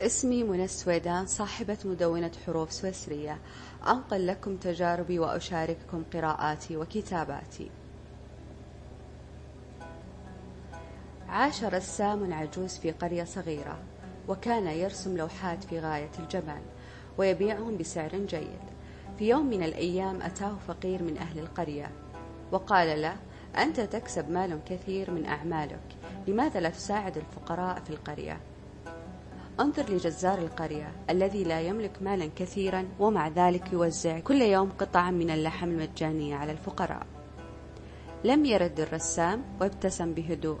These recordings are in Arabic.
اسمي منى السويدان صاحبة مدونة حروف سويسرية. أنقل لكم تجاربي وأشارككم قراءاتي وكتاباتي. عاش رسام عجوز في قرية صغيرة وكان يرسم لوحات في غاية الجمال ويبيعهم بسعر جيد. في يوم من الأيام أتاه فقير من أهل القرية وقال له أنت تكسب مال كثير من أعمالك لماذا لا تساعد الفقراء في القرية؟ أنظر لجزار القرية الذي لا يملك مالا كثيرا ومع ذلك يوزع كل يوم قطعا من اللحم المجانية على الفقراء. لم يرد الرسام وابتسم بهدوء.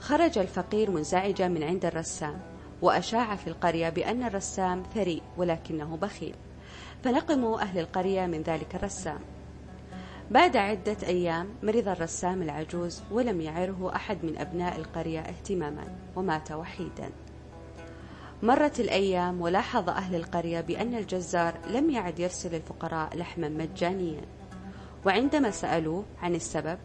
خرج الفقير منزعجا من عند الرسام وأشاع في القرية بأن الرسام ثري ولكنه بخيل. فنقموا أهل القرية من ذلك الرسام. بعد عدة أيام مرض الرسام العجوز ولم يعره أحد من أبناء القرية اهتماما ومات وحيدا. مرت الأيام ولاحظ أهل القرية بأن الجزار لم يعد يرسل الفقراء لحما مجانيا. وعندما سألوه عن السبب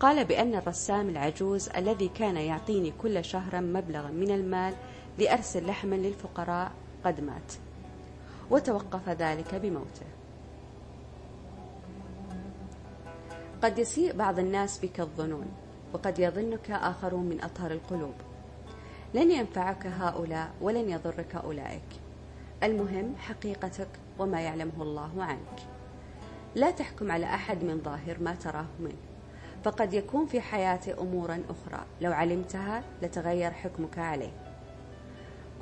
قال بأن الرسام العجوز الذي كان يعطيني كل شهر مبلغا من المال لأرسل لحما للفقراء قد مات. وتوقف ذلك بموته. قد يسيء بعض الناس بك الظنون وقد يظنك آخرون من أطهر القلوب. لن ينفعك هؤلاء ولن يضرك أولئك. المهم حقيقتك وما يعلمه الله عنك. لا تحكم على أحد من ظاهر ما تراه منه. فقد يكون في حياته أمورا أخرى. لو علمتها لتغير حكمك عليه.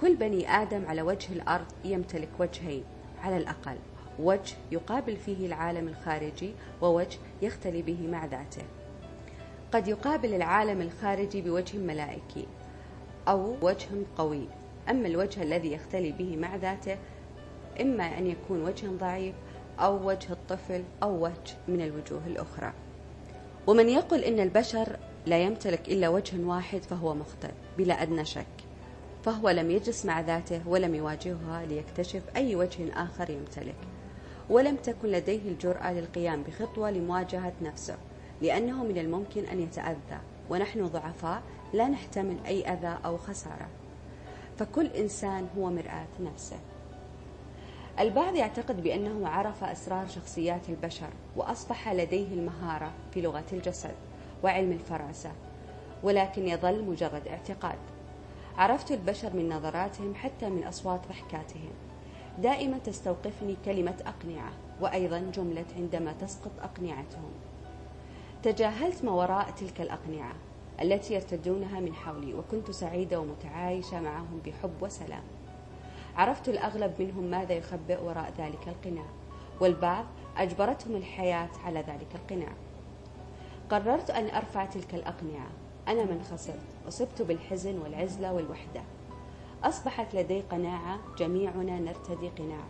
كل بني آدم على وجه الأرض يمتلك وجهين. على الأقل وجه يقابل فيه العالم الخارجي ووجه يختلي به مع ذاته. قد يقابل العالم الخارجي بوجه ملائكي. أو وجه قوي. أما الوجه الذي يختلي به مع ذاته إما أن يكون وجه ضعيف أو وجه الطفل أو وجه من الوجوه الأخرى. ومن يقول إن البشر لا يمتلك إلا وجه واحد فهو مخطئ بلا أدنى شك. فهو لم يجلس مع ذاته ولم يواجهها ليكتشف أي وجه آخر يمتلك. ولم تكن لديه الجرأة للقيام بخطوة لمواجهة نفسه لأنه من الممكن أن يتأذى. ونحن ضعفاء لا نحتمل أي أذى أو خسارة. فكل إنسان هو مرآة نفسه. البعض يعتقد بأنه عرف أسرار شخصيات البشر وأصبح لديه المهارة في لغة الجسد وعلم الفراسة ولكن يظل مجرد اعتقاد. عرفت البشر من نظراتهم حتى من أصوات ضحكاتهم. دائما تستوقفني كلمة أقنعة وأيضا جملة عندما تسقط أقنعتهم. تجاهلت ما وراء تلك الأقنعة التي يرتدونها من حولي وكنت سعيدة ومتعايشة معهم بحب وسلام. عرفت الأغلب منهم ماذا يخبئ وراء ذلك القناع والبعض أجبرتهم الحياة على ذلك القناع. قررت أن أرفع تلك الأقنعة. أنا من خسرت أصبت بالحزن والعزلة والوحدة. أصبحت لدي قناعة جميعنا نرتدي قناع.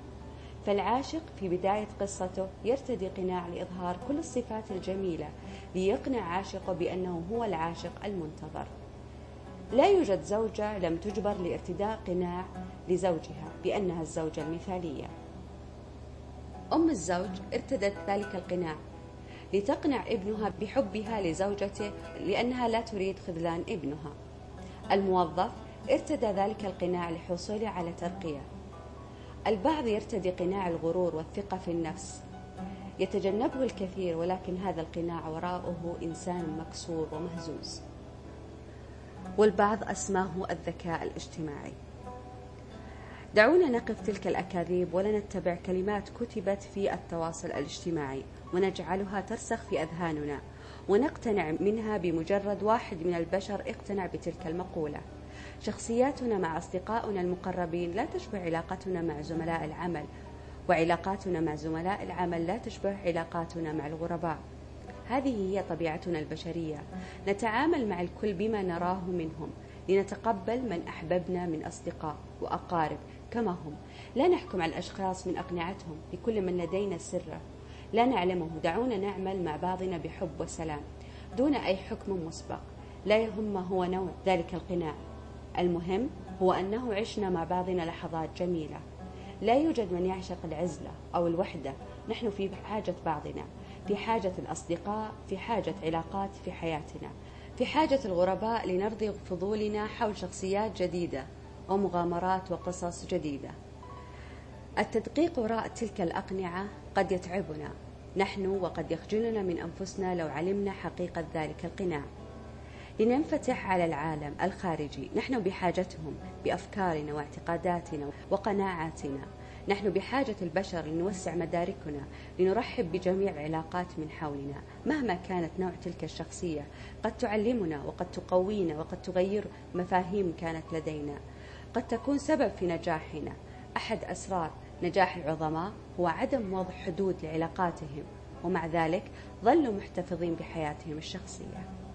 فالعاشق في بداية قصته يرتدي قناع لإظهار كل الصفات الجميلة ليقنع عاشقه بأنه هو العاشق المنتظر. لا يوجد زوجة لم تجبر لارتداء قناع لزوجها بأنها الزوجة المثالية. أم الزوج ارتدت ذلك القناع لتقنع ابنها بحبها لزوجته لأنها لا تريد خذلان ابنها. الموظف ارتدى ذلك القناع لحصوله على ترقية. البعض يرتدي قناع الغرور والثقة في النفس يتجنبه الكثير ولكن هذا القناع وراءه إنسان مكسور ومهزوز. والبعض أسماه الذكاء الاجتماعي. دعونا نقف تلك الأكاذيب ولا نتبع كلمات كتبت في التواصل الاجتماعي ونجعلها ترسخ في أذهاننا ونقتنع منها بمجرد واحد من البشر اقتنع بتلك المقولة. شخصياتنا مع أصدقائنا المقربين. لا تشبه علاقتنا مع زملاء العمل وعلاقاتنا مع زملاء العمل لا تشبه علاقاتنا مع الغرباء. هذه هي طبيعتنا البشرية. نتعامل مع الكل بما نراه منهم لنتقبل من أحببنا من أصدقاء وأقارب كما هم. لا نحكم على الأشخاص من أقنعتهم لكل من لدينا سرة. لا نعلمه دعونا نعمل مع بعضنا بحب وسلام دون أي حكم مسبق. لا يهم ما هو نوع. ذلك القناع. المهم هو أنه عشنا مع بعضنا لحظات جميلة. لا يوجد من يعشق العزلة أو الوحدة. نحن في حاجة بعضنا في حاجة الأصدقاء في حاجة علاقات في حياتنا في حاجة الغرباء لنرضي فضولنا حول شخصيات جديدة ومغامرات وقصص جديدة. التدقيق وراء تلك الأقنعة قد يتعبنا. نحن وقد يخجلنا من أنفسنا لو علمنا حقيقة ذلك القناع. لننفتح على العالم الخارجي. نحن بحاجتهم بأفكارنا واعتقاداتنا وقناعاتنا. نحن بحاجة البشر لنوسع مداركنا لنرحب بجميع العلاقات من حولنا. مهما كانت نوع تلك الشخصية قد تعلمنا وقد تقوينا وقد تغير مفاهيم كانت لدينا. قد تكون سبب في نجاحنا. أحد أسرار نجاح العظماء هو عدم وضع حدود لعلاقاتهم ومع ذلك ظلوا محتفظين بحياتهم الشخصية.